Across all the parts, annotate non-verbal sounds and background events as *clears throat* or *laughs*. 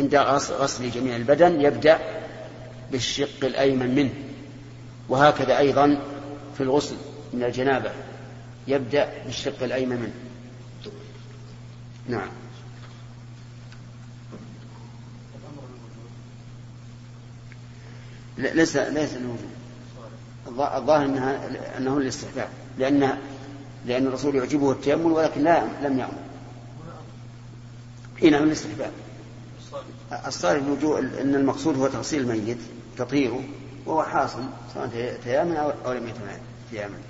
عند غسل جميع البدن يبدأ بالشق الأيمن منه. وهكذا أيضا في الغسل من الجنابة يبدأ بالشق الأيمن منه. نعم. ليس ليس الظاهر انها إنه الاستحباب لأن لأن الرسول يعجبه التيمم ولكن لا لم يأمر. حين من الاستحباب الصالح الوجوء إن المقصود هو تغسيل الميت تطهيره وهو حاصل سواء تيامن أو لم تيامن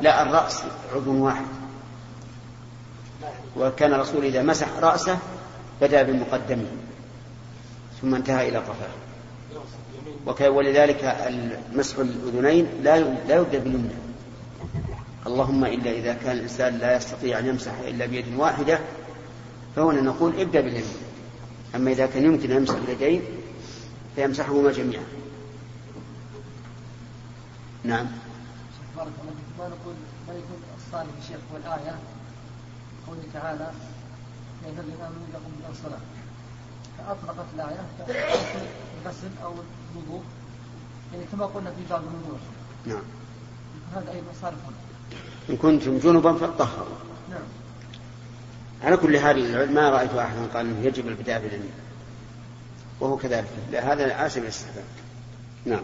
لا الرأس عضو واحد. وكان الرسول إذا مسح رأسه بدأ بمقدمه ثم انتهى إلى قفاه ولذلك مسح الأذنين لا لا يبدأ باليمنى. اللهم إلا إذا كان الإنسان لا يستطيع أن يمسح إلا بيد واحدة فهنا نقول ابدأ باليمين أما إذا كان يمكن أن يمسح باليدين فيمسحهما جميعا. نعم. بارك الله ما نقول ما يكون الصالح الشيخ والآية؟ قوله تعالى أيها الذين آمنوا لكم من الصلاة فأطلقت الآية الغسل أو الوضوء يعني كما قلنا في باب الوضوء نعم. هذا أيضا صار إن كنتم جنبا فطهروا نعم. على كل حال ما رأيت أحدا قال أنه يجب البداية باليمين وهو كذلك. لا هذا عاشر الاستحباب. نعم.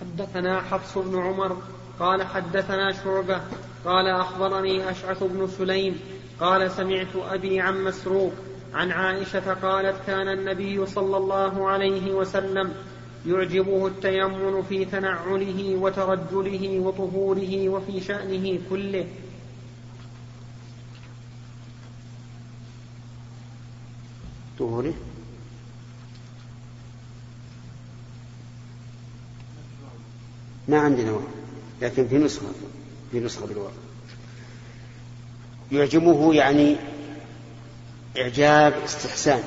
حدثنا حفص بن عمر قال حدثنا شعبة قال أخبرني أشعث بن سليم قال سمعت أبي عن مسروق عن عائشة قالت كان النبي صلى الله عليه وسلم يعجبه التيمن في تنعله وترجله وطهوره وفي شأنه كله. طهوره؟ ما عندنا واو لكن في نسخة في نسخة بالواو يعجبه يعني إعجاب استحسان.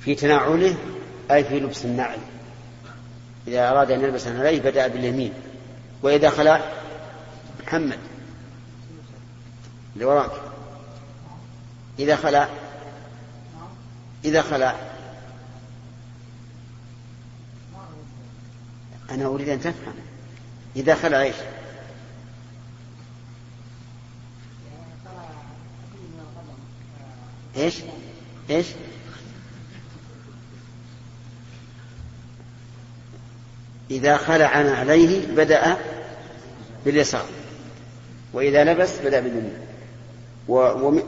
في تناوله أي في لبس النعل. إذا أراد أن يلبس عليه بدأ باليمين. وإذا خلع محمد. اللي وراك. إذا خلع إذا خلع أنا أريد أن تفهم. إذا خلع إيش؟ إيش؟ إيش؟ إذا خلع عليه بدأ باليسار وإذا لبس بدأ باليمين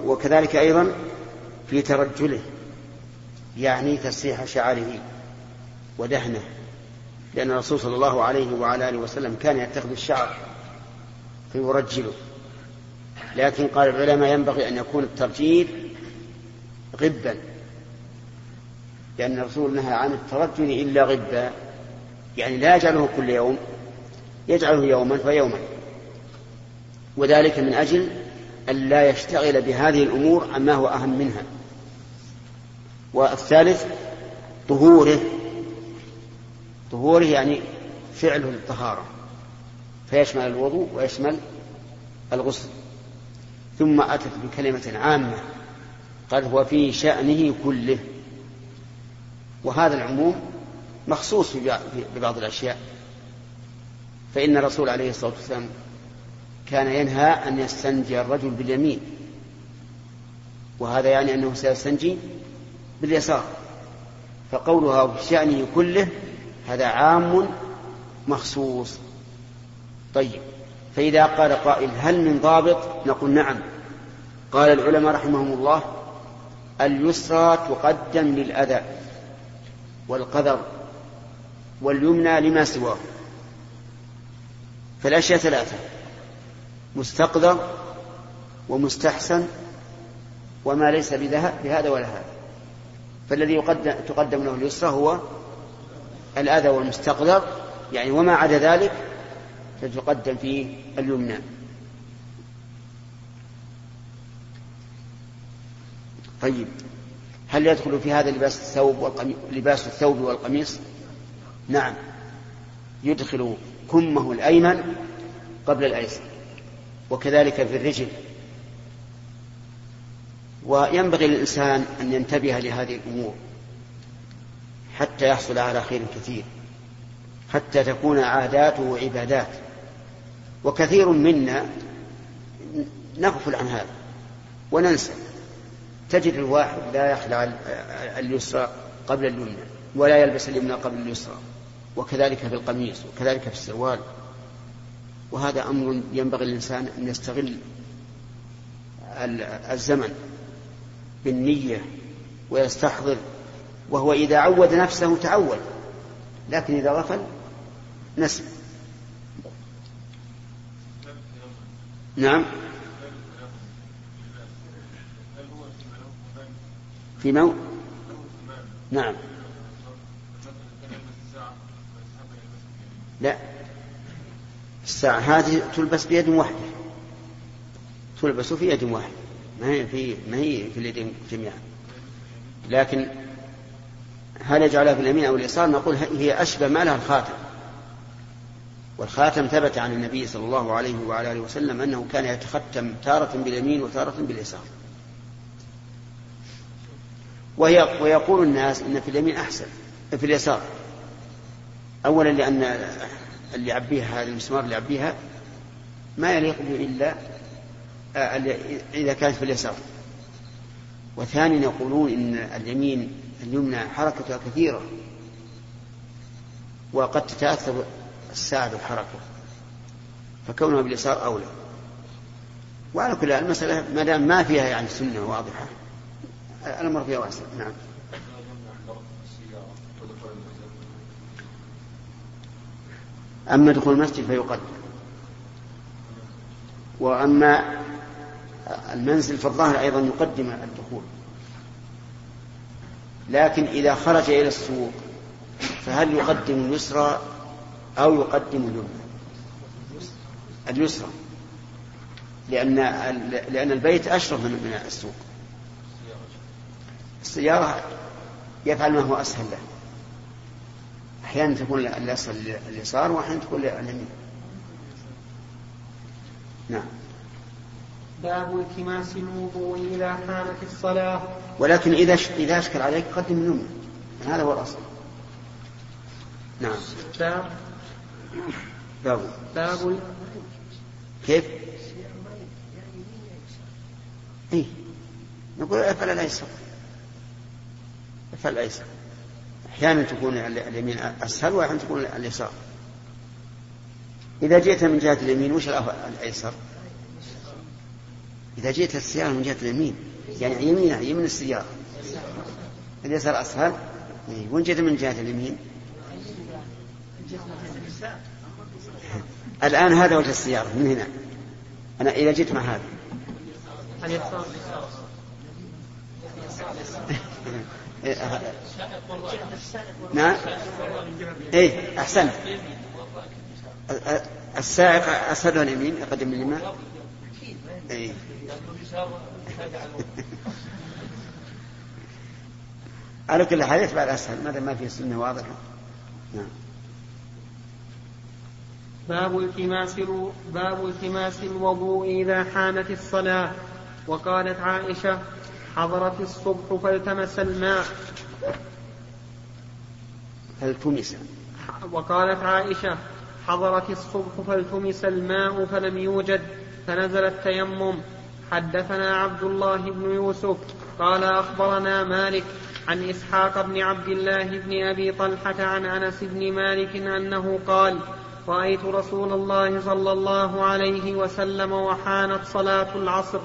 وكذلك أيضا في ترجله يعني تسريح شعره ودهنه لأن الرسول صلى الله عليه وعلى آله وسلم كان يتخذ الشعر فيرجله لكن قال العلماء ينبغي أن يكون الترجيل غبا. لأن الرسول نهى عن الترجل إلا غبا. يعني لا يجعله كل يوم يجعله يوما فيوما وذلك من أجل أن لا يشتغل بهذه الأمور عما هو أهم منها. والثالث طهوره. طهوره يعني فعله للطهارة فيشمل الوضوء ويشمل الغسل. ثم أتت بكلمة عامة. قال هو في شأنه كله. وهذا العموم مخصوص ببعض الأشياء. فإن الرسول عليه الصلاة والسلام كان ينهى أن يستنجي الرجل باليمين. وهذا يعني أنه سيستنجي باليسار. فقولها في شأنه كله هذا عام مخصوص. طيب فإذا قال قائل هل من ضابط؟ نقول نعم. قال العلماء رحمهم الله اليسرى تقدم للأذى والقدر واليمنى لما سواه. فالأشياء ثلاثة مستقدر ومستحسن وما ليس بهذا ولا هذا. فالذي يقدم تقدم له اليسرى هو الأذى والمستقدر يعني وما عدا ذلك فتقدم فيه اليمنى. طيب هل يدخل في هذا لباس الثوب والقميص لباس الثوب والقميص؟ نعم. يدخل كمه الأيمن قبل الأيسر وكذلك في الرجل. وينبغي للإنسان أن ينتبه لهذه الأمور حتى يحصل على خير كثير حتى تكون عاداته عبادات. وكثير منا نغفل عن هذا وننسى. تجد الواحد لا يخلع اليسرى قبل اليمنى ولا يلبس اليمنى قبل اليسرى وكذلك في القميص وكذلك في السروال. وهذا أمر ينبغي للإنسان أن يستغل الزمن بالنية ويستحضر وهو إذا عود نفسه تعود لكن إذا غفل نسي. نعم. في موت نعم. لا. الساعة هذه تلبس بيد واحدة. تلبس في يد واحدة. ما هي في ما هي في اليدين جميعا. لكن هل يجعلها في اليمين أو اليسار؟ نقول هي أشبه ما لها الخاتم. والخاتم ثبت عن النبي صلى الله عليه وعلى آله وسلم أنه كان يتختم تارة باليمين وتارة باليسار. ويقول الناس إن في اليمين أحسن في اليسار. اولا لأن اللي يعبيها المسمار اللي يعبيها ما يليق به إلا آه، إذا كانت في اليسار. وثانيا يقولون إن اليمين اليمنى حركتها كثيرة وقد تتأثر الساعة بالحركة فكونها باليسار أولى. وعلى كل المسألة ما دام ما فيها يعني سنة واضحة الأمر فيها واسع نعم. أما دخول المسجد فيقدم. وأما المنزل فالظاهر أيضا يقدم الدخول. لكن إذا خرج إلى السوق فهل يقدم اليسرى أو يقدم اليمنى؟ اليسرى. لأن لأن البيت أشرف من السوق. السيارة يفعل ما هو أسهل له. أحيانا تكون الأسهل اليسار وأحيانا تكون اليمين نعم. باب التماس الوضوء إذا حانت الصلاة. ولكن إذا إذا أشكل عليك قدم اليمنى هذا هو الأصل. نعم. باب. باب. باب. كيف؟ إيه. نقول أفعل الايسر فالأيسر. أحيانا تكون اليمين أسهل وأحيانا تكون اليسار. إذا جئت من جهة اليمين وش الأيسر؟ إذا جئت السيارة من جهة اليمين يعني يمينها يمين السيارة. اليسار أسهل؟ إيه، وين جئت من جهة اليمين؟ الآن هذا وجه السيارة من هنا. أنا إذا جئت مع هذا اليسار نعم. إيه احسنت السائق أسهل اليمين يقدم اليمين. إيه. *laughs* على كل حال يتبع الأسهل. ماذا ما في سنة واضحة. نعم. باب التماس باب التماس الوضوء إذا حانت الصلاة. وقالت عائشة حضرت الصبح فالتمس الماء. فالتمس. وقالت عائشة حضرت الصبح فالتمس الماء فلم يوجد فنزل التيمم. حدثنا عبد الله بن يوسف. قال أخبرنا مالك عن إسحاق بن عبد الله بن أبي طلحة عن أنس بن مالك أنه قال رأيت رسول الله صلى الله عليه وسلم وحانت صلاة العصر.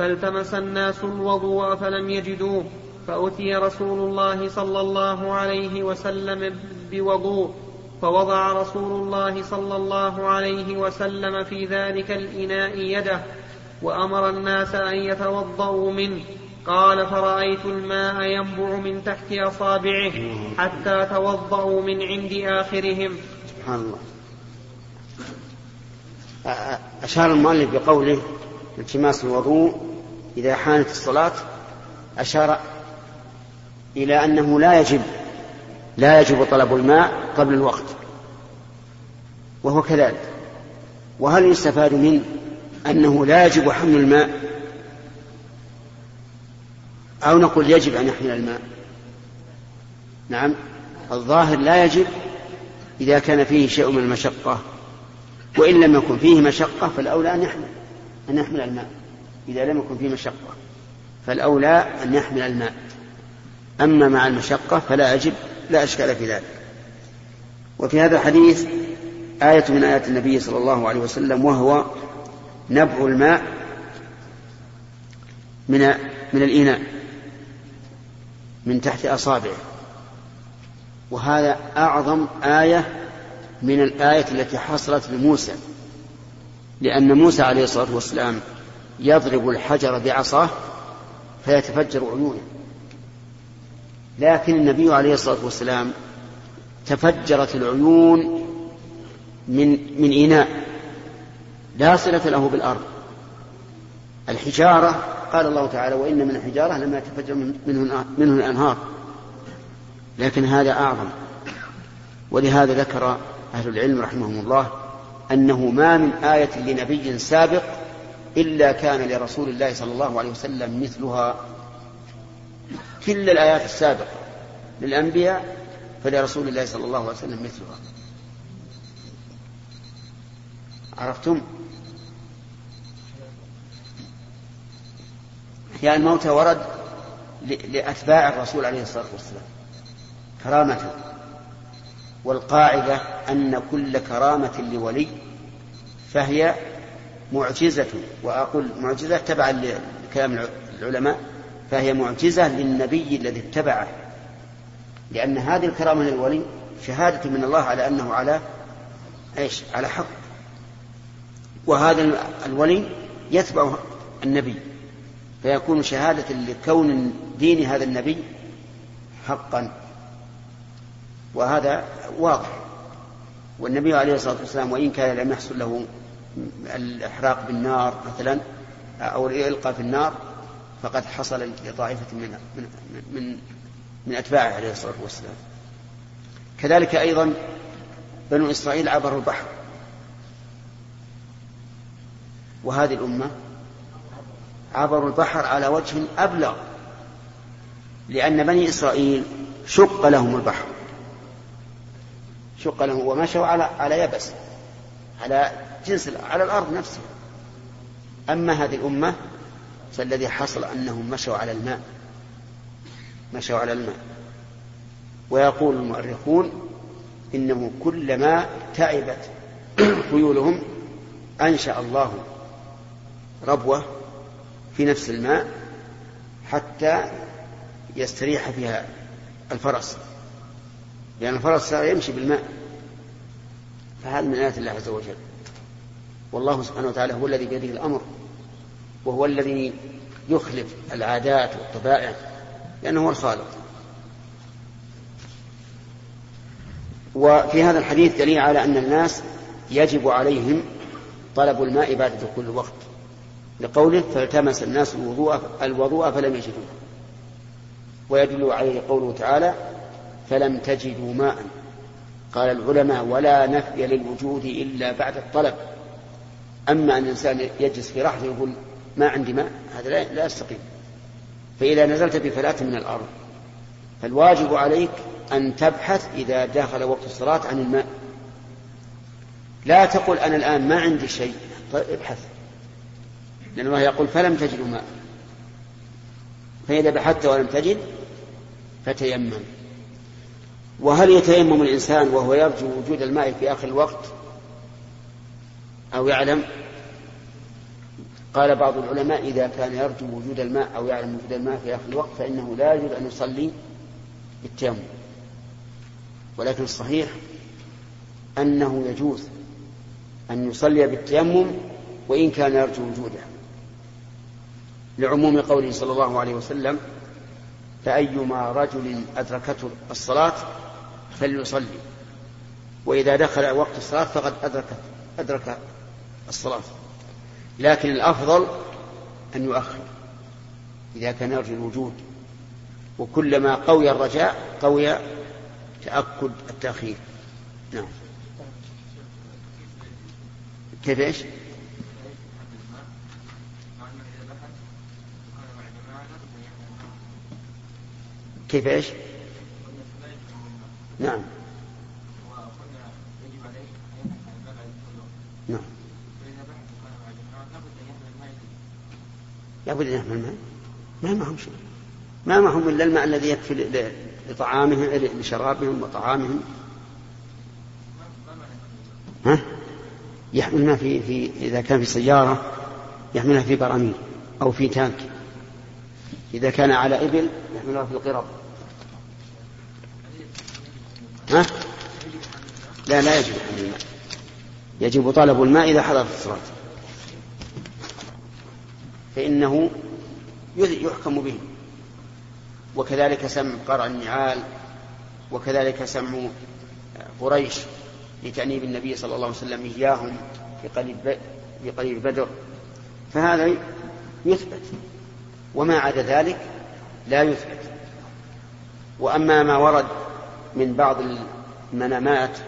فالتمس الناس الوضوء فلم يجدوه فأتي رسول الله صلى الله عليه وسلم بوضوء فوضع رسول الله صلى الله عليه وسلم في ذلك الإناء يده وأمر الناس أن يتوضأوا منه. قال فرأيت الماء ينبع من تحت أصابعه حتى توضأوا من عند آخرهم. سبحان الله. أشار المؤلف بقوله التماس الوضوء إذا حانت الصلاة أشار إلى أنه لا يجب لا يجب طلب الماء قبل الوقت وهو كذلك. وهل يستفاد منه أنه لا يجب حمل الماء؟ أو نقول يجب أن يحمل الماء؟ نعم. الظاهر لا يجب إذا كان فيه شيء من المشقة وإن لم يكن فيه مشقة فالأولى أن يحمل أن يحمل الماء. إذا لم يكن فيه مشقة فالأولى أن يحمل الماء. أما مع المشقة فلا يجب لا أشكال في ذلك. وفي هذا الحديث آية من آيات النبي صلى الله عليه وسلم وهو نبع الماء من من الإناء من تحت أصابعه. وهذا أعظم آية من الآية التي حصلت لموسى لأن موسى عليه الصلاة والسلام يضرب الحجر بعصاه فيتفجر عيونه. لكن النبي عليه الصلاة والسلام تفجرت العيون من من إناء لا صلة له بالأرض. الحجارة قال الله تعالى وإن من الحجارة لما يتفجر منه منه الأنهار. لكن هذا أعظم. ولهذا ذكر أهل العلم رحمهم الله أنه ما من آية لنبي سابق إلا كان لرسول الله صلى الله عليه وسلم مثلها. كل الآيات السابقة للأنبياء فلرسول الله صلى الله عليه وسلم مثلها. عرفتم؟ إحياء الموتى ورد لأتباع الرسول عليه الصلاة والسلام. كرامة. والقاعدة أن كل كرامة لولي فهي معجزة وأقول معجزة تبعا لكلام العلماء فهي معجزة للنبي الذي اتبعه. لأن هذه الكرامة للولي شهادة من الله على أنه على إيش؟ على حق. وهذا الولي يتبع النبي فيكون شهادة لكون دين هذا النبي حقا. وهذا واضح. والنبي عليه الصلاة والسلام وإن كان لم يحصل له الإحراق بالنار مثلا أو الإلقاء في النار فقد حصل لطائفة من من من, من أتباعه عليه الصلاة والسلام. كذلك أيضا بنو إسرائيل عبروا البحر. وهذه الأمة عبروا البحر على وجه أبلغ لأن بني إسرائيل شق لهم البحر. شق لهم ومشوا على على يبس على جنس على الأرض نفسها أما هذه الأمة فالذي حصل أنهم مشوا على الماء. مشوا على الماء. ويقول المؤرخون إنه كلما تعبت *clears throat* خيولهم أنشأ الله ربوة في نفس الماء حتى يستريح فيها الفرس. لأن الفرس صار يمشي بالماء. فهذا من آيات الله عز وجل والله سبحانه وتعالى هو الذي بيده الأمر وهو الذي يخلف العادات والطبائع لأنه هو الخالق. وفي هذا الحديث دليل على أن الناس يجب عليهم طلب الماء بعد دخول الوقت لقوله فالتمس الناس الوضوء الوضوء فلم يجدوه. ويدل عليه قوله تعالى فلم تجدوا ماء. قال العلماء ولا نفي للوجود إلا بعد الطلب. أما أن الإنسان يجلس في رحله يقول ما عندي ماء هذا لا يستقيم فإذا نزلت بفلاة من الأرض فالواجب عليك أن تبحث إذا دخل وقت الصلاة عن الماء. لا تقل أنا الآن ما عندي شيء طيب ابحث. لأن الله يقول فلم تجدوا ماء. فإذا بحثت ولم تجد فتيمم. وهل يتيمم الإنسان وهو يرجو وجود الماء في آخر الوقت؟ أو يعلم. قال بعض العلماء إذا كان يرجو وجود الماء أو يعلم وجود الماء في آخر الوقت فإنه لا يجوز أن يصلي بالتيمم. ولكن الصحيح أنه يجوز أن يصلي بالتيمم وإن كان يرجو وجوده. لعموم قوله صلى الله عليه وسلم فأيما رجل أدركته الصلاة فليصلي. وإذا دخل وقت الصلاة فقد أدرك أدرك الصلاة. لكن الأفضل أن يؤخر إذا كان يرجو الوجود. وكلما قوي الرجاء قوي تأكد التأخير. نعم. كيف إيش؟ كيف إيش؟ نعم. لابد أن يحمل الماء. ما معهم شيء. ما معهم إلا الماء الذي يكفي لطعامهم لشرابهم وطعامهم. ها؟ يحمل ما في, في إذا كان في سيارة يحملها في براميل أو في تانك. إذا كان على إبل يحملها في القرب. ها؟ لا لا يجب الماء. يجب طلب الماء إذا حضرت الصلاة. فإنه يحكم به. وكذلك سمع قرع النعال وكذلك سمع قريش لتأنيب النبي صلى الله عليه وسلم إياهم في قليل بدر. فهذا يثبت وما عدا ذلك لا يثبت. وأما ما ورد من بعض المنامات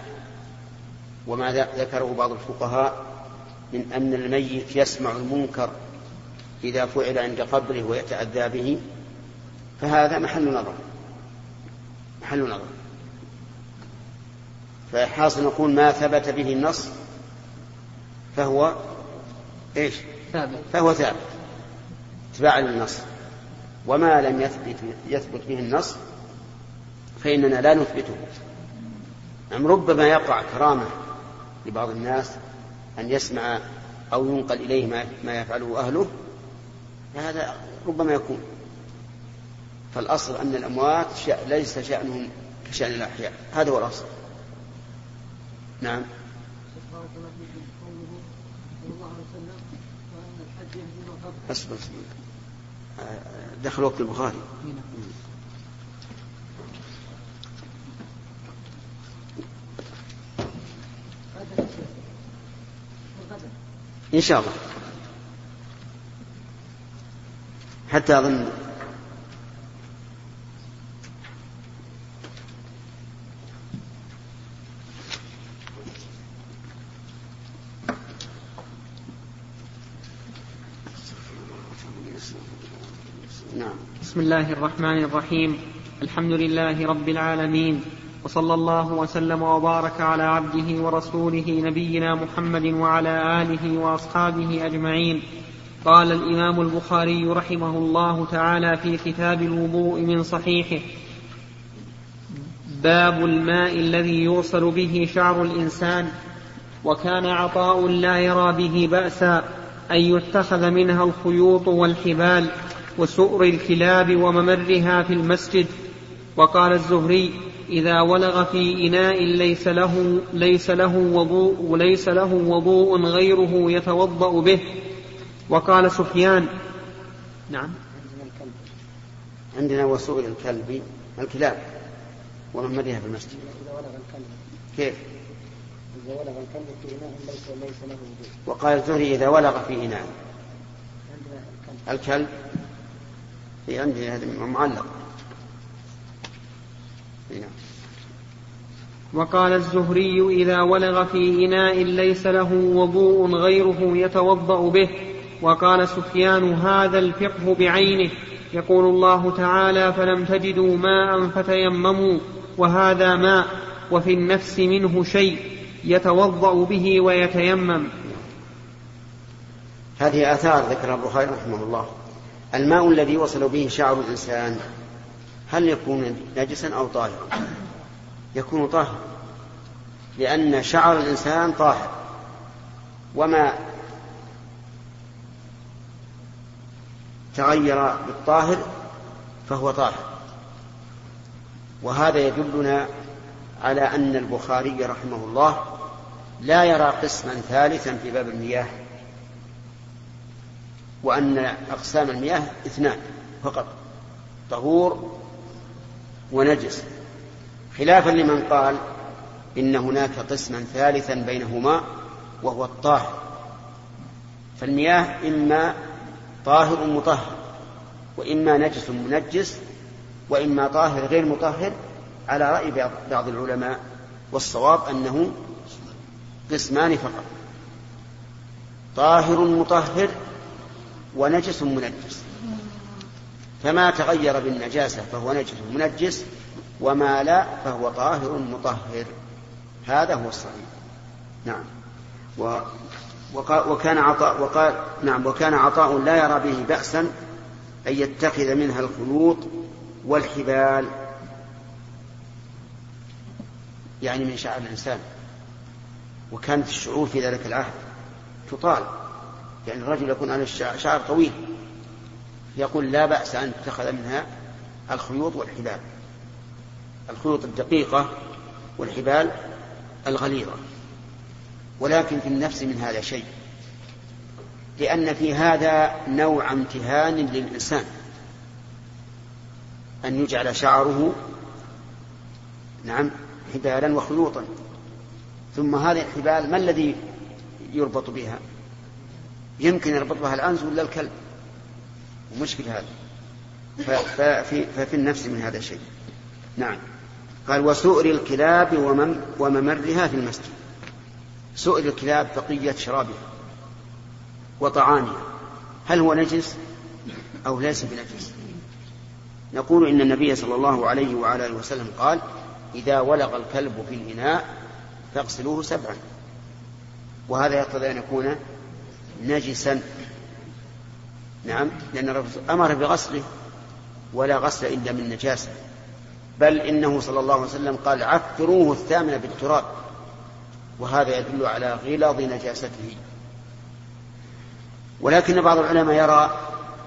وما ذكره بعض الفقهاء من أن الميت يسمع المنكر إذا فعل عند قبره ويتأذى به فهذا محل نظر. محل نظر. فحاصل نقول ما ثبت به النص فهو إيش؟ ثابت. فهو ثابت. اتباعا للنص. وما لم يثبت يثبت به النص فإننا لا نثبته. نعم ربما يقع كرامة لبعض الناس أن يسمع أو ينقل إليه ما, ما يفعله أهله فهذا ربما يكون. فالأصل أن الأموات ليس شأنهم كشأن الأحياء. هذا هو الأصل. نعم. أصبر. دخل وقت البخاري. إن شاء الله. حتى أظن. نعم. بسم الله الرحمن الرحيم. الحمد لله رب العالمين. وصلى الله وسلم وبارك على عبده ورسوله نبينا محمد وعلى آله وأصحابه أجمعين. قال الإمام البخاري رحمه الله تعالى في كتاب الوضوء من صحيحه باب الماء الذي يوصل به شعر الإنسان وكان عطاء لا يرى به بأسا أن يتخذ منها الخيوط والحبال وسؤر الكلاب وممرها في المسجد. وقال الزهري إذا ولغ في إناء ليس له ليس له وضوء وليس له وضوء غيره يتوضأ به. وقال سفيان نعم. عندنا وسؤل الكلب الكلاب وممرها في المسجد. الكلب. كيف؟ إذا ولغ الكلب في إناء ليس ليس له وضوء وقال الزهري إذا ولغ في إناء. الكلب. في عندي هذا معلق. نعم. وقال الزهري إذا ولغ في إناء ليس له وضوء غيره يتوضأ به. وقال سفيان هذا الفقه بعينه. يقول الله تعالى فلم تجدوا ماء فتيمموا وهذا ماء وفي النفس منه شيء يتوضأ به ويتيمم. هذه آثار ذكرها البخاري رحمه الله. الماء الذي وصل به شعر الإنسان هل يكون نجسا أو طاهرا؟ يكون طاهرا لأن شعر الإنسان طاهر. وما تغير بالطاهر فهو طاهر. وهذا يدلنا على أن البخاري رحمه الله لا يرى قسما ثالثا في باب المياه وأن أقسام المياه اثنان فقط طهور ونجس. خلافا لمن قال إن هناك قسما ثالثا بينهما وهو الطاهر. فالمياه إما طاهر مطهر وإما نجس منجس وإما طاهر غير مطهر على رأي بعض العلماء والصواب أنه قسمان فقط. طاهر مطهر ونجس منجس. فما تغير بالنجاسة فهو نجس منجس وما لا فهو طاهر مطهر. هذا هو الصحيح. نعم. و وكان عطاء وقال نعم وكان عطاء لا يرى به بأسا أن يتخذ منها الخيوط والحبال. يعني من شعر الإنسان. وكانت الشعور في ذلك العهد تطال. يعني الرجل يكون على شعر طويل. يقول لا بأس أن تتخذ منها الخيوط والحبال. الخيوط الدقيقة والحبال الغليظة. ولكن في النفس من هذا شيء. لأن في هذا نوع امتهان للإنسان. أن يجعل شعره نعم حبالا وخيوطا ثم هذه الحبال ما الذي يربط بها؟ يمكن يربط بها الأنز ولا الكلب؟ ومشكل هذا ففي, ففي النفس من هذا الشيء نعم. قال وسؤر الكلاب وممرها في المسجد. سؤر الكلاب بقية شرابها وطعامها هل هو نجس أو ليس بنجس؟ نقول إن النبي صلى الله عليه وعلى آله وسلم قال إذا ولغ الكلب في الإناء فاغسلوه سبعا. وهذا يقتضي أن يكون نجسا. نعم لأن أمر بغسله ولا غسل إلا من نجاسة. بل إنه صلى الله عليه وسلم قال عفروه الثامنة بالتراب. وهذا يدل على غلظ نجاسته. ولكن بعض العلماء يرى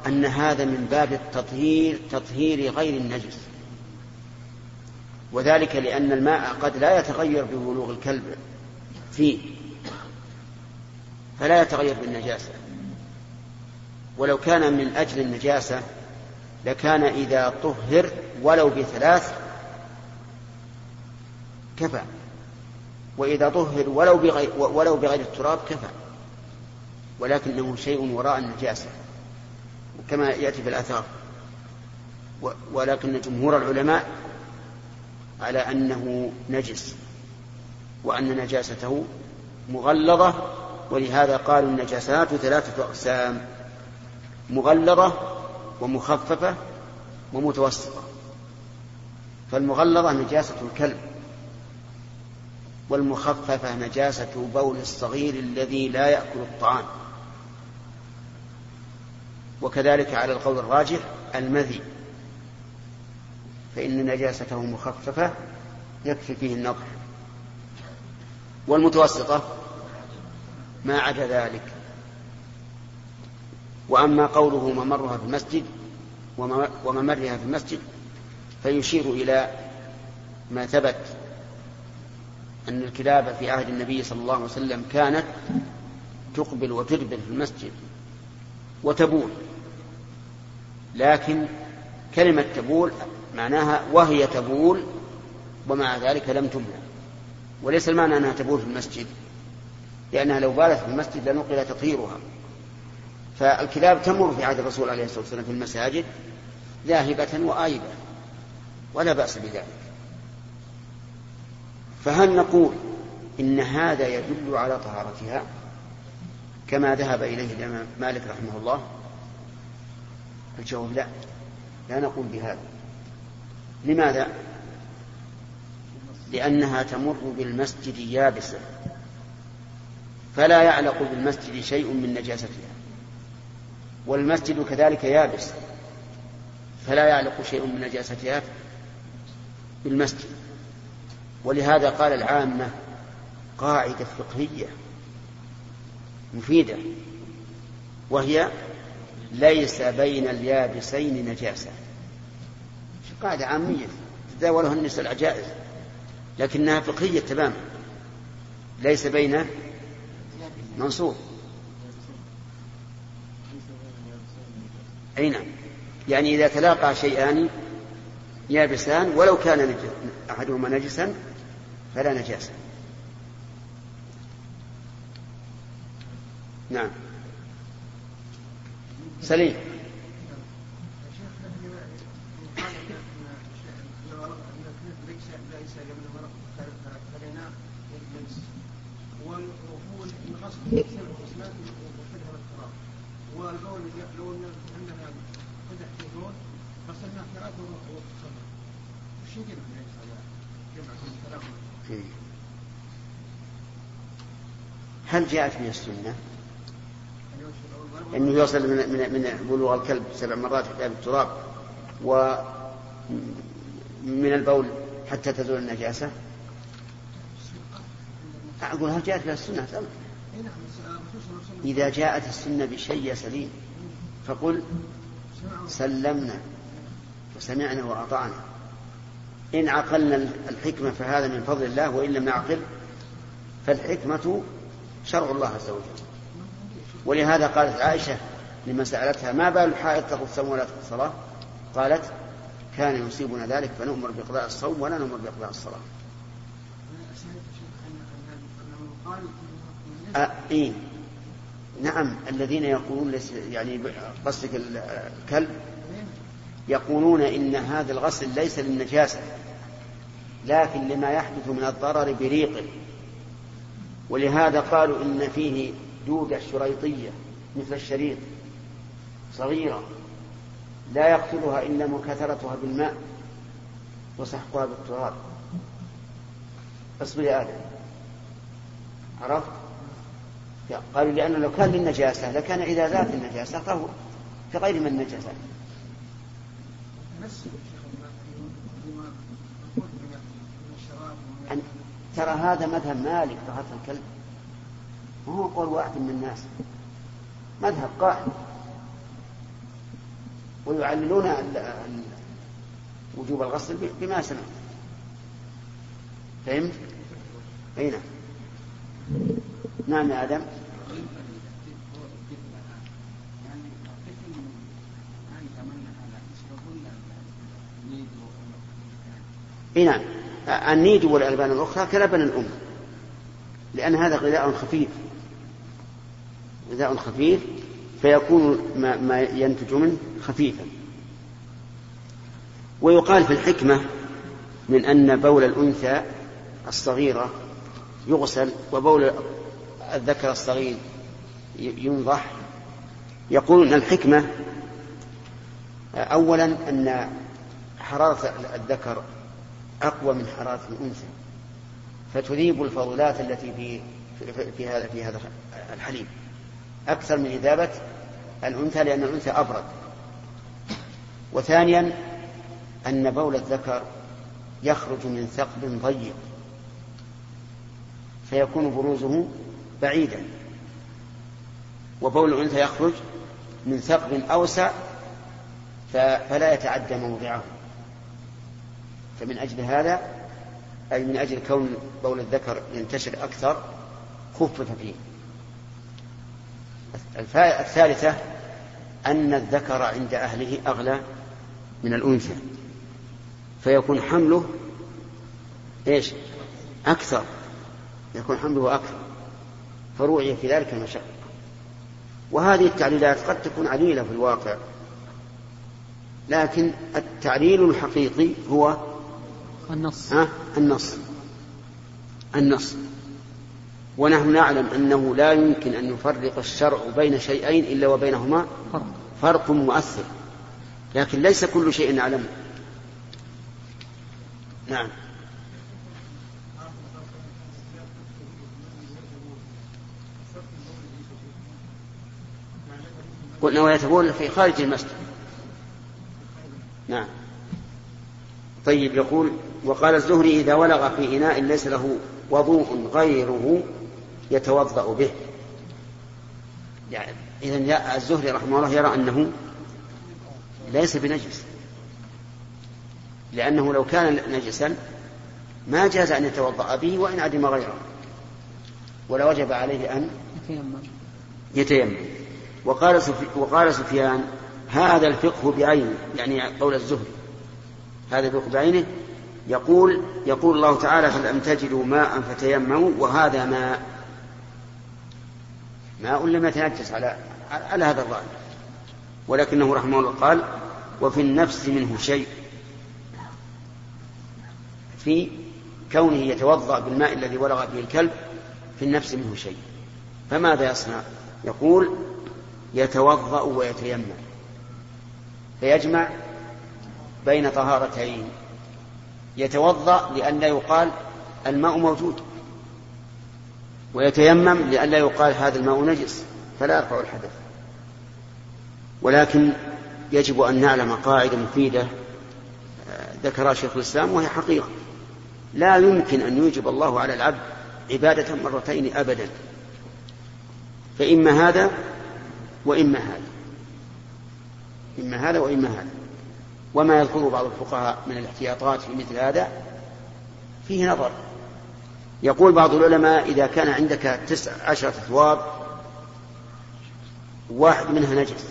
أن هذا من باب التطهير تطهير غير النجس. وذلك لأن الماء قد لا يتغير ببلوغ الكلب فيه. فلا يتغير بالنجاسة. ولو كان من أجل النجاسة لكان إذا طهر ولو بثلاث كفى. وإذا طهر ولو بغير, ولو بغير التراب كفى. ولكنه شيء وراء النجاسة كما يأتي في الآثار. ولكن جمهور العلماء على أنه نجس وأن نجاسته مغلظة ولهذا قالوا النجاسات ثلاثة أقسام مغلظة ومخففة ومتوسطة. فالمغلظة نجاسة الكلب. والمخففة نجاسة بول الصغير الذي لا يأكل الطعام. وكذلك على القول الراجح المذي فإن نجاسته مخففة يكفي فيه النظر والمتوسطة ما عدا ذلك. وأما قوله ممرها في المسجد وممرها في المسجد فيشير إلى ما ثبت أن الكلاب في عهد النبي صلى الله عليه وسلم كانت تقبل وتدبر في المسجد وتبول. لكن كلمة تبول معناها وهي تبول ومع ذلك لم تمنع. وليس المعنى أنها تبول في المسجد لأنها لو بالت في المسجد لنقل تطهيرها. فالكلاب تمر في عهد الرسول عليه الصلاة والسلام في المساجد ذاهبة وآيبة ولا بأس بذلك. فهل نقول إن هذا يدل على طهارتها كما ذهب إليه الإمام مالك رحمه الله؟ الجواب لا. لا نقول بهذا. لماذا؟ لأنها تمر بالمسجد يابسة فلا يعلق بالمسجد شيء من نجاستها. والمسجد كذلك يابس. فلا يعلق شيء من نجاستها بالمسجد. ولهذا قال العامة قاعدة فقهية مفيدة وهي ليس بين اليابسين نجاسة. قاعدة عامية تداولها النساء العجائز لكنها فقهية تماما ليس بين منصوب. أي نعم. يعني إذا تلاقى شيئان يابسان ولو كان أحدهما نجسا فلا نجاسة نعم. سليم. والبول لو فتح في بول غسلنا ثلاث وصلنا وش يجب إيه. هل جاءت من السنة؟ أنه يوصل من من من بلوغ الكلب سبع مرات حتى بالتراب ومن البول حتى تزول النجاسة أقول هل جاءت من السنة؟ إذا جاءت السنة بشيء سليم فقل سلمنا وسمعنا وأطعنا إن عقلنا الحكمة فهذا من فضل الله وإن لم نعقل فالحكمة شرع الله عز وجل. ولهذا قالت عائشة لما سألتها ما بال الحائض تقضي الصوم ولا الصلاة قالت كان يصيبنا ذلك فنؤمر بقضاء الصوم ولا نؤمر بقضاء الصلاة. أه إيه نعم الذين يقولون يعني قصدك الكلب يقولون إن هذا الغسل ليس للنجاسة. لكن لما يحدث من الضرر بريقه ولهذا قالوا إن فيه دودة شريطية مثل الشريط صغيرة لا يقتلها إلا مكاثرتها بالماء وسحقها بالتراب. اصبر يا آدم. عرفت؟ قالوا لأنه لو كان للنجاسة لكان إذا زالت النجاسة فهو كغير من النجاسة أن ترى هذا مذهب مالك طهارة الكلب. ما هو قول واحد من الناس. مذهب قائم ويعللون وجوب الغسل بما سمع فهمت؟ أي نعم. نعم يا آدم. أي نعم. النيد والألبان الأخرى كلبن الأم. لأن هذا غذاء خفيف. غذاء خفيف فيكون ما, ما ينتج منه خفيفا. ويقال في الحكمة من أن بول الأنثى الصغيرة يغسل وبول الذكر الصغير ينضح. يقول إن الحكمة اولا أن حرارة الذكر أقوى من حرارة الأنثى فتذيب الفضلات التي في في هذا في هذا الحليب. أكثر من إذابة الأنثى لأن الأنثى أبرد. وثانيا أن بول الذكر يخرج من ثقب ضيق فيكون بروزه بعيدا. وبول الأنثى يخرج من ثقب أوسع فلا يتعدى موضعه. فمن أجل هذا أي من أجل كون بول الذكر ينتشر أكثر خفف فيه. الثالثة أن الذكر عند أهله أغلى من الأنثى. فيكون حمله إيش؟ أكثر. يكون حمله أكثر. فروعي في ذلك المشقة. وهذه التعليلات قد تكون عليلة في الواقع لكن التعليل الحقيقي هو النص. ها؟ النص. النص. ونحن نعلم أنه لا يمكن أن يفرق الشرع بين شيئين إلا وبينهما فرق, فرق مؤثر. لكن ليس كل شيء نعلمه. نعم. قلنا ويتبول في خارج المسجد. نعم. طيب يقول وقال الزهري إذا ولغ في إناء ليس له وضوء غيره يتوضأ به. يعني إذا الزهري رحمه الله يرى أنه ليس بنجس. لأنه لو كان نجسا ما جاز أن يتوضأ به وإن عدم غيره. ولا وجب عليه أن يتيمم. وقال وقال سفيان هذا الفقه بعينه يعني قول الزهري هذا الفقه بعينه يقول يقول الله تعالى فلم تجدوا ماء فتيمموا وهذا ماء. ماء لم يتنجس على على هذا الظاهر ولكنه رحمه الله قال وفي النفس منه شيء. في كونه يتوضأ بالماء الذي ولغ به الكلب في النفس منه شيء. فماذا يصنع؟ يقول يتوضأ ويتيمم. فيجمع بين طهارتين. يتوضأ لئلا يقال الماء موجود ويتيمم لئلا يقال هذا الماء نجس فلا يرفع الحدث. ولكن يجب أن نعلم قاعدة مفيدة آه، ذكرها شيخ الإسلام وهي حقيقة. لا يمكن أن يوجب الله على العبد عبادة مرتين أبدا. فإما هذا وإما هذا. إما هذا وإما هذا. وما يذكره بعض الفقهاء من الاحتياطات في مثل هذا فيه نظر. يقول بعض العلماء إذا كان عندك تسع عشرة ثواب واحد منها نجس.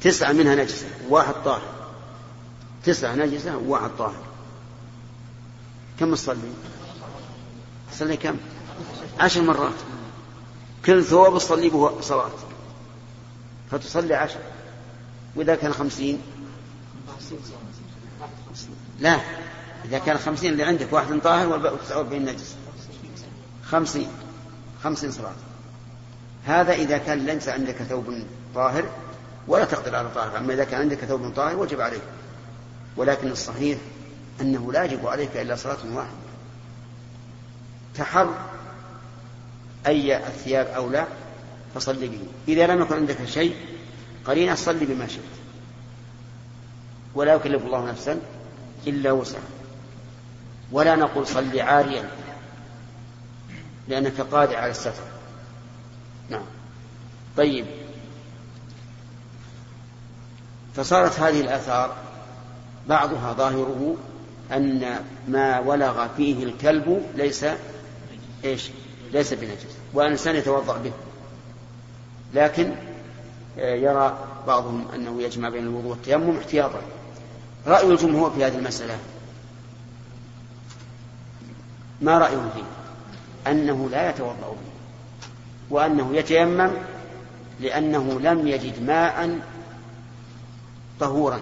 تسعة منها نجسة واحد طاهر. تسعة نجسة وواحد طاهر. كم تصلي؟ تصلي كم؟ عشر مرات. كل ثوب تصلي به صلاة. فتصلي عشر. وإذا كان خمسين؟ لا إذا كان خمسين اللي عندك واحد طاهر وتسعة وأربعين نجس. خمسين خمسين صلاة هذا إذا كان ليس عندك ثوب طاهر ولا تقدر على طاهر أما إذا كان عندك ثوب طاهر وجب عليك. ولكن الصحيح أنه لا يجب عليك إلا صلاة واحدة. تحر أي الثياب أو لا فصل به. إذا لم يكن عندك شيء قرينة صلي بما شئت. ولا يكلف الله نفسا إلا وسعها. ولا نقول صلي عاريا لأنك قادر على الستر. نعم. طيب. فصارت هذه الآثار بعضها ظاهره أن ما ولغ فيه الكلب ليس إيش؟ ليس بنجس والإنسان يتوضأ به. لكن يرى بعضهم أنه يجمع بين الوضوء والتيمم احتياطا. رأي الجمهور في هذه المسألة؟ ما رأيهم فيه؟ أنه لا يتوضأ به. وأنه يتيمم لأنه لم يجد ماء طهورا.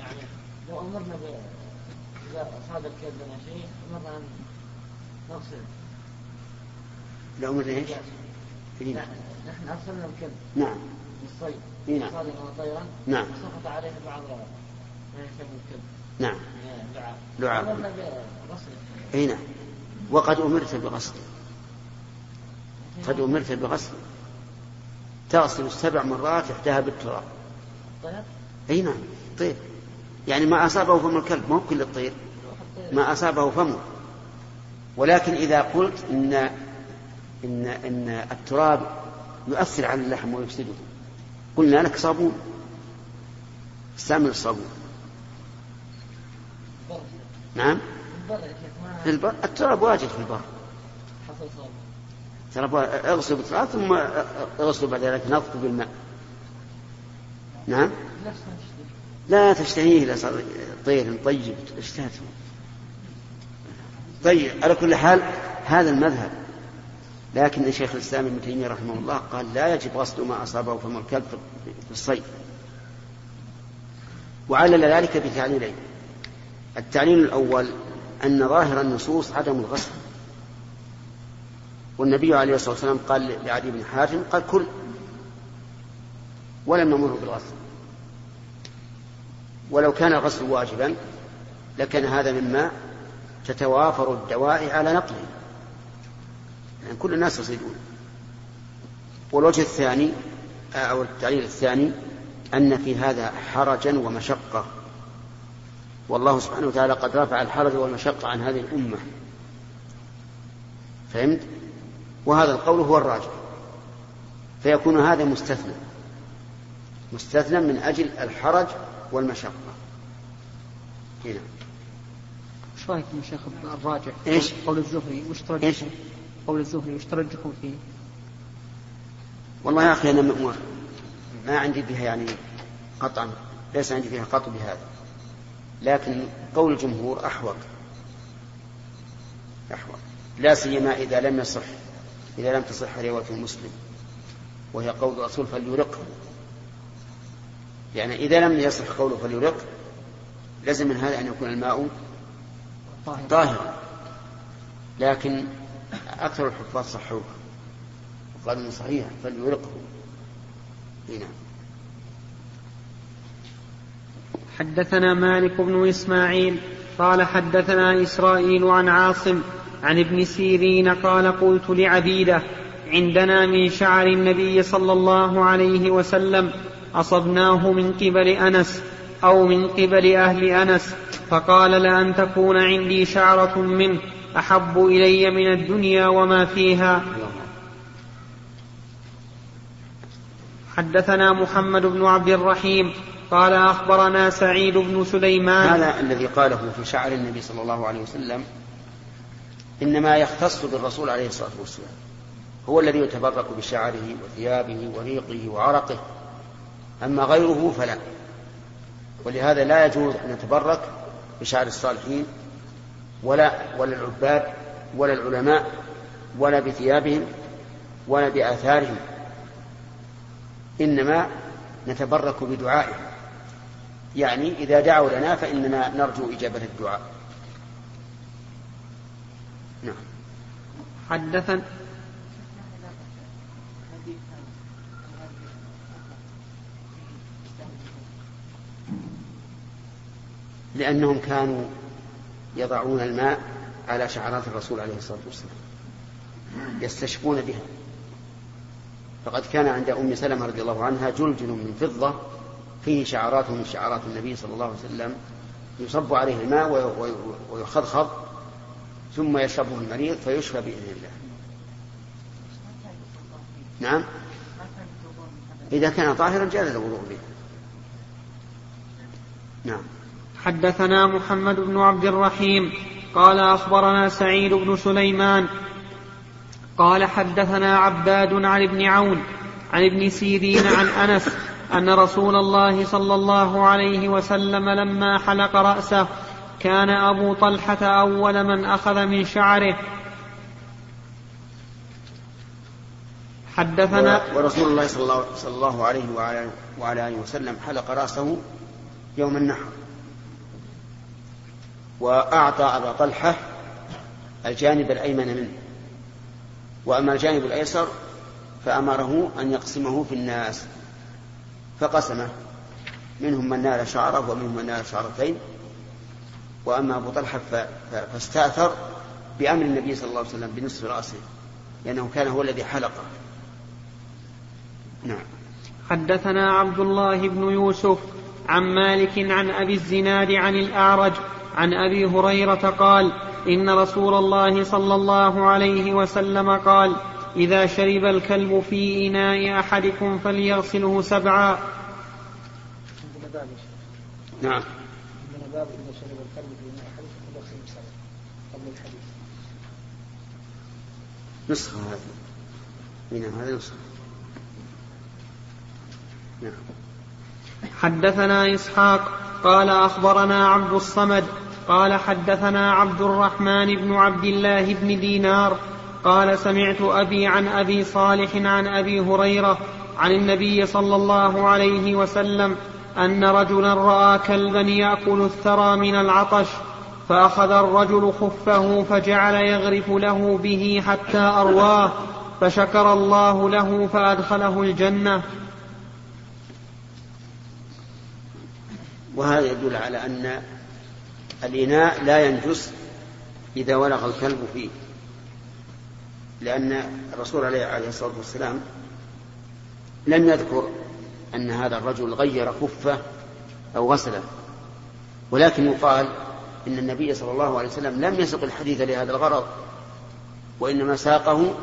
يعني لو أمرنا اذا اصاب الكلب شيء أن نغسل لو امرنا إيش؟ نحن ارسلنا الكلب. نعم. للصيد نعم. صادقا وطيرا. نعم. سقط عليه بعض الكلب. نعم. لعاب لعاب امرنا بغسله اي نعم. وقد أمرت بغسل. قد أمرت بغسل. تغسل السبع مرات إحداها بالتراب. طيب. اي نعم. طير يعني ما أصابه فم الكلب ما هو كل الطير. ما أصابه فمه. ولكن إذا قلت ان ان إن التراب يؤثر على اللحم ويفسده قلنا لك صابون. استعمل الصابون. نعم؟ في البر التراب واجد في البر. ترى اغسل بالتراب ثم اغسل بعد ذلك نظف بالماء. نعم؟ لا تشتهيه صار طير طيب اشتهته طيب على كل حال هذا المذهب. لكن شيخ الإسلام ابن تيمية رحمه الله قال لا يجب غسل ما أصابه فم الكلب في الصيد. وعلل ذلك بتعليلين. التعليل الأول أن ظاهر النصوص عدم الغسل والنبي عليه الصلاة والسلام قال لعلي بن حاتم قال كل ولم نمر بالغسل ولو كان الغسل واجبا لكان هذا مما تتوافر الدواء على نقله. يعني كل الناس يصيدون. والوجه الثاني أو التعليل الثاني أن في هذا حرجا ومشقة. والله سبحانه وتعالى قد رفع الحرج والمشقة عن هذه الأمة. فهمت؟ وهذا القول هو الراجح. فيكون هذا مستثنى. مستثنى من أجل الحرج والمشقة هنا إيش رايكم يا شيخ الراجح؟ إيش؟ قول الزهري وش ترجحون؟ إيش؟ قول الزهري وش ترجحون فيه؟ والله يا أخي أنا ما, ما عندي بها يعني قطعا ليس عندي فيها قطع بهذا لكن قول الجمهور احوط احوط لا سيما إذا لم يصح إذا لم تصح رواية مسلم وهي قول الرسول فليرقه يعني إذا لم يصح قوله فليرق لازم من هذا أن يكون الماء طاهر. طاهرا. لكن أكثر الحفاظ صحوه وقالوا إنه صحيح فليرقه. هنا حدثنا مالك بن إسماعيل قال حدثنا إسرائيل عن عاصم عن ابن سيرين قال قلت لعبيده عندنا من شعر النبي صلى الله عليه وسلم أصبناه من قبل أنس أو من قبل أهل أنس فقال لأن تكون عندي شعرة منه أحب إلي من الدنيا وما فيها. حدثنا محمد بن عبد الرحيم قال أخبرنا سعيد بن سليمان. هذا الذي قاله في شعر النبي صلى الله عليه وسلم إنما يختص بالرسول عليه الصلاة والسلام هو الذي يتبرك بشعره وثيابه وريقه وعرقه. أما غيره فلا. ولهذا لا يجوز أن يتبرك بشعر الصالحين ولا ولا العباد ولا العلماء ولا بثيابهم ولا بآثارهم. إنما نتبرك بدعائهم. يعني إذا دعوا لنا فإننا نرجو إجابة الدعاء. نعم. حدثنا لأنهم كانوا يضعون الماء على شعرات الرسول عليه الصلاة والسلام يستشفون بها. فقد كان عند أم سلمة رضي الله عنها جلجل من فضة فيه شعرات من شعرات النبي صلى الله عليه وسلم يصب عليه الماء ويخضخض ثم يشربه المريض فيشفى بإذن الله. نعم؟ إذا كان طاهرا جاز الوضوء به. نعم. حدثنا محمد بن عبد الرحيم قال أخبرنا سعيد بن سليمان قال حدثنا عباد عن ابن عون عن ابن سيرين عن أنس أن رسول الله صلى الله عليه وسلم لما حلق رأسه كان أبو طلحة أول من أخذ من شعره. حدثنا ورسول الله صلى الله, عليه وعلى, آله وسلم حلق رأسه يوم النحر. وأعطى أبا طلحة الجانب الأيمن منه. وأما الجانب الأيسر فأمره أن يقسمه في الناس فقسمه. منهم من نال شعره ومنهم من نال شعرتين. وأما أبو طلحة فاستأثر بأمر النبي صلى الله عليه وسلم بنصف رأسه لأنه كان هو الذي حلقه. نعم. حدثنا عبد الله بن يوسف عن مالك عن أبي الزناد عن الأعرج عن أبي هريرة قال إن رسول الله صلى الله عليه وسلم قال إذا شرب الكلب في إناء أحدكم فليغسله سبعا. نعم. باب اذا شرب الكلب في اناء احدكم فليغسله سبعا الحديث نسخة هذه. نعم هذه نسخه نعم حدثنا إسحاق قال أخبرنا عبد الصمد قال حدثنا عبد الرحمن بن عبد الله بن دينار قال سمعت أبي عن أبي صالح عن أبي هريرة عن النبي صلى الله عليه وسلم أن رجلا رأى كلبا يأكل الثرى من العطش فأخذ الرجل خفه فجعل يغرف له به حتى أرواه فشكر الله له فأدخله الجنة. وهذا يدل على أن الإناء لا ينجس إذا ولغ الكلب فيه. لأن الرسول عليه الصلاة والسلام لم يذكر أن هذا الرجل غير خفه أو غسلة. ولكن يقال إن النبي صلى الله عليه وسلم لم يسق الحديث لهذا الغرض وإنما ساقه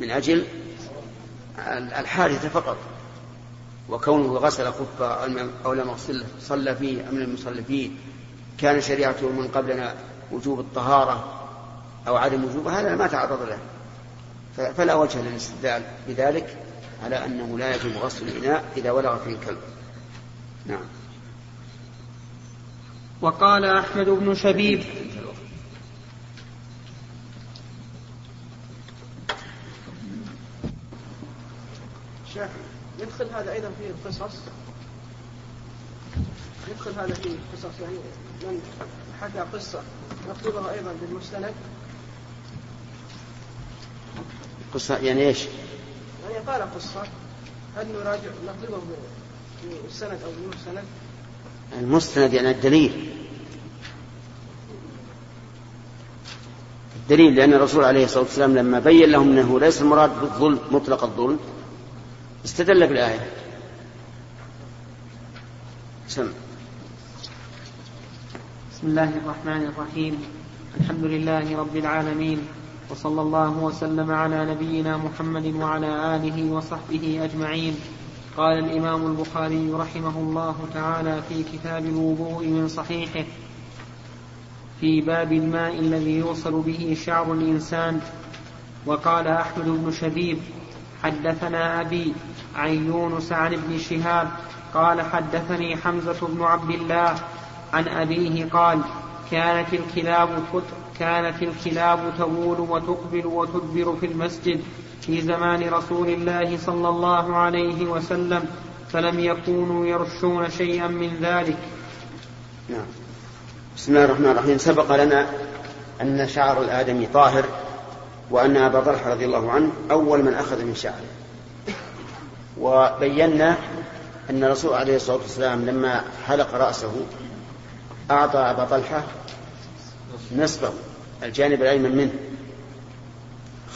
من أجل الحادثة فقط. وكونه غسل خفه أو لم يغسله صلى فيه أم لم يصلي فيه كان شريعته من قبلنا وجوب الطهارة أو عدم وجوبها هذا ما تعرض له. فلا وجه للاستدلال بذلك على أنه لا يجب غسل الإناء إذا ولغ فيه الكلب. نعم. وقال أحمد بن شبيب يدخل هذا أيضا في القصص يدخل هذا في قصص يعني من حكى قصة نكتبها أيضا بالمستند قصة يعني إيش؟ يعني قال قصة هل نراجع نكتبه بالسند أو بالمستند؟ المستند يعني الدليل الدليل لأن الرسول عليه الصلاة والسلام لما بين لهم أنه ليس المراد بالظلم مطلق الظلم استدل بالآية. سم. بسم الله الرحمن الرحيم. الحمد لله رب العالمين وصلى الله وسلم على نبينا محمد وعلى آله وصحبه أجمعين. قال الإمام البخاري رحمه الله تعالى في كتاب الوضوء من صحيحه في باب الماء الذي يوصل به شعر الإنسان. وقال أحمد بن شبيب حدثنا أبي عن يونس عن ابن شهاب قال حدثني حمزة بن عبد الله عن أبيه قال كانت الكلاب كانت الكلاب تبول وتقبل وتدبر في المسجد في زمان رسول الله صلى الله عليه وسلم فلم يكونوا يرشون شيئا من ذلك. نعم. بسم الله الرحمن الرحيم. سبق لنا أن شعر الآدمي طاهر. وأن أبا طلحة رضي الله عنه أول من أخذ من شعره. وبينا أن الرسول عليه الصلاة والسلام لما حلق رأسه أعطى أبا طلحة نصفه الجانب الأيمن منه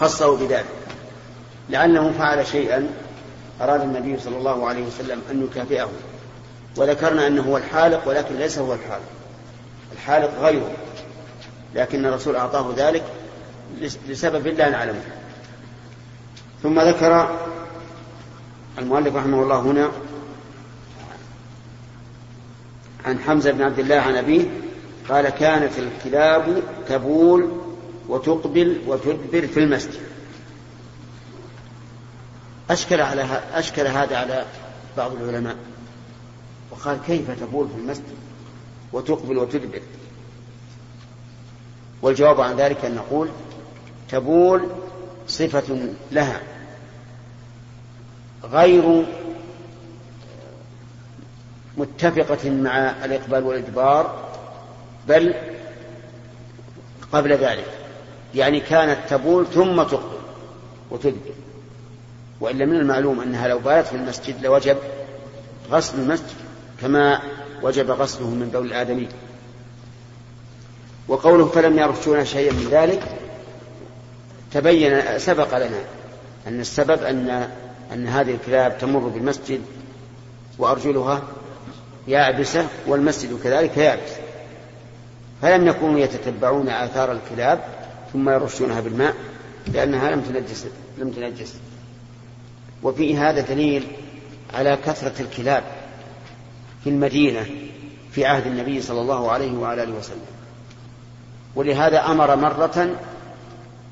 خصه بذلك لأنه فعل شيئا أراد النبي صلى الله عليه وسلم أن يكافئه. وذكرنا أنه هو الحالق ولكن ليس هو الحالق الحالق غيره لكن الرسول أعطاه ذلك لسبب لا نعلمه. ثم ذكر المؤلف رحمه الله هنا عن حمزة بن عبد الله عن أبيه قال كانت الكلاب تبول وتقبل وتدبر في المسجد. أشكل على أشكل هذا على بعض العلماء. وقال كيف تبول في المسجد وتقبل وتدبر؟ والجواب عن ذلك أن نقول تبول صفة لها. غير متفقة مع الإقبال والإدبار بل قبل ذلك. يعني كانت تبول ثم تقبل وتدبر. وإلا من المعلوم أنها لو بالت في المسجد لوجب غسل المسجد كما وجب غسله من بول الآدمي. وقوله فلم يرشون شيئا من ذلك تبين سبق لنا أن السبب أن أن هذه الكلاب تمر بالمسجد وأرجلها يابسة والمسجد كذلك يابس. فلم يكونوا يتتبعون آثار الكلاب ثم يرشونها بالماء لأنها لم تنجس لم تنجس. وفي هذا دليل على كثرة الكلاب في المدينة في عهد النبي صلى الله عليه وعلى آله وسلم. ولهذا أمر مرة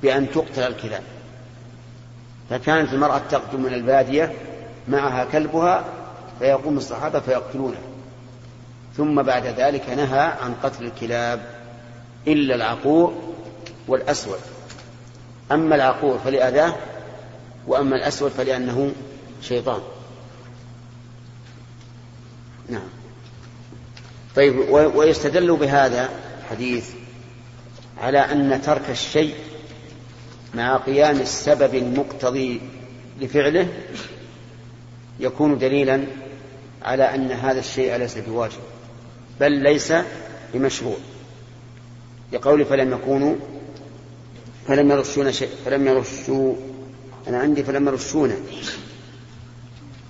بأن تقتل الكلاب. فكانت المرأة تقدم من البادية معها كلبها فيقوم الصحابة فيقتلونه ثم بعد ذلك نهى عن قتل الكلاب إلا العقور والأسود. أما العقور فلأذاه وأما الأسود فلأنه شيطان. نعم. طيب ويستدل بهذا الحديث على أن ترك الشيء مع قيام السبب المقتضي لفعله يكون دليلا على أن هذا الشيء ليس بواجب بل ليس بمشروع. لقول فلم يكونوا فلم يرشون شيء فلم يرشوا أنا عندي فلم يرشون.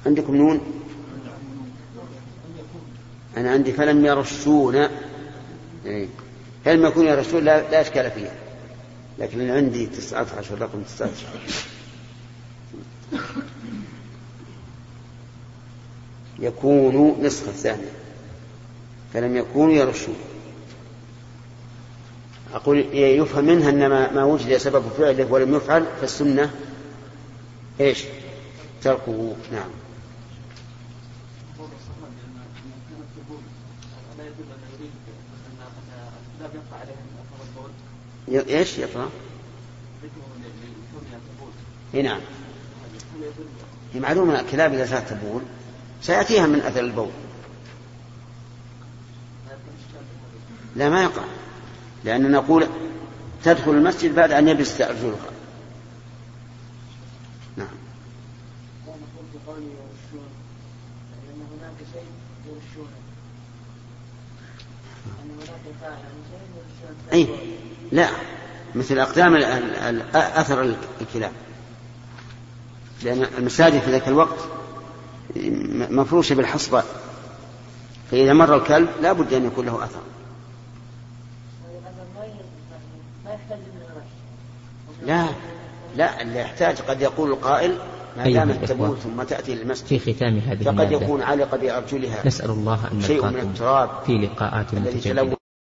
عندكم نون؟ أنا عندي فلم يرشون. إيه. فلم يكونوا يرشون لا, إشكال فيها. لكن أنا عندي تسعة عشر رقم تسعة عشر. يكون نسخة ثانية. فلم يكونوا يرشون. أقول يفهم منها أن ما وجد سبب فعله ولم يفعل فالسنة إيش؟ تركه. نعم. إيش يقرا؟ إي نعم. هي معلومة الكلاب إذا صارت تبول. سيأتيها من أثر البول. لا ما يقع. لأن نقول تدخل المسجد بعد أن يبس أرجلها نعم. أي لا مثل أقدام أثر الكلاب لأن المساجد في ذاك الوقت مفروشة بالحصبة. فإذا مر الكلب لا بد أن يكون له أثر. لا لا اللي يحتاج قد يقول القائل ما أيها دامت. تبول ثم تأتي للمسجد في ختام هذه فقد يكون علق بأرجلها. نسأل الله أن شيء من التراب. في لقاءات متجددة.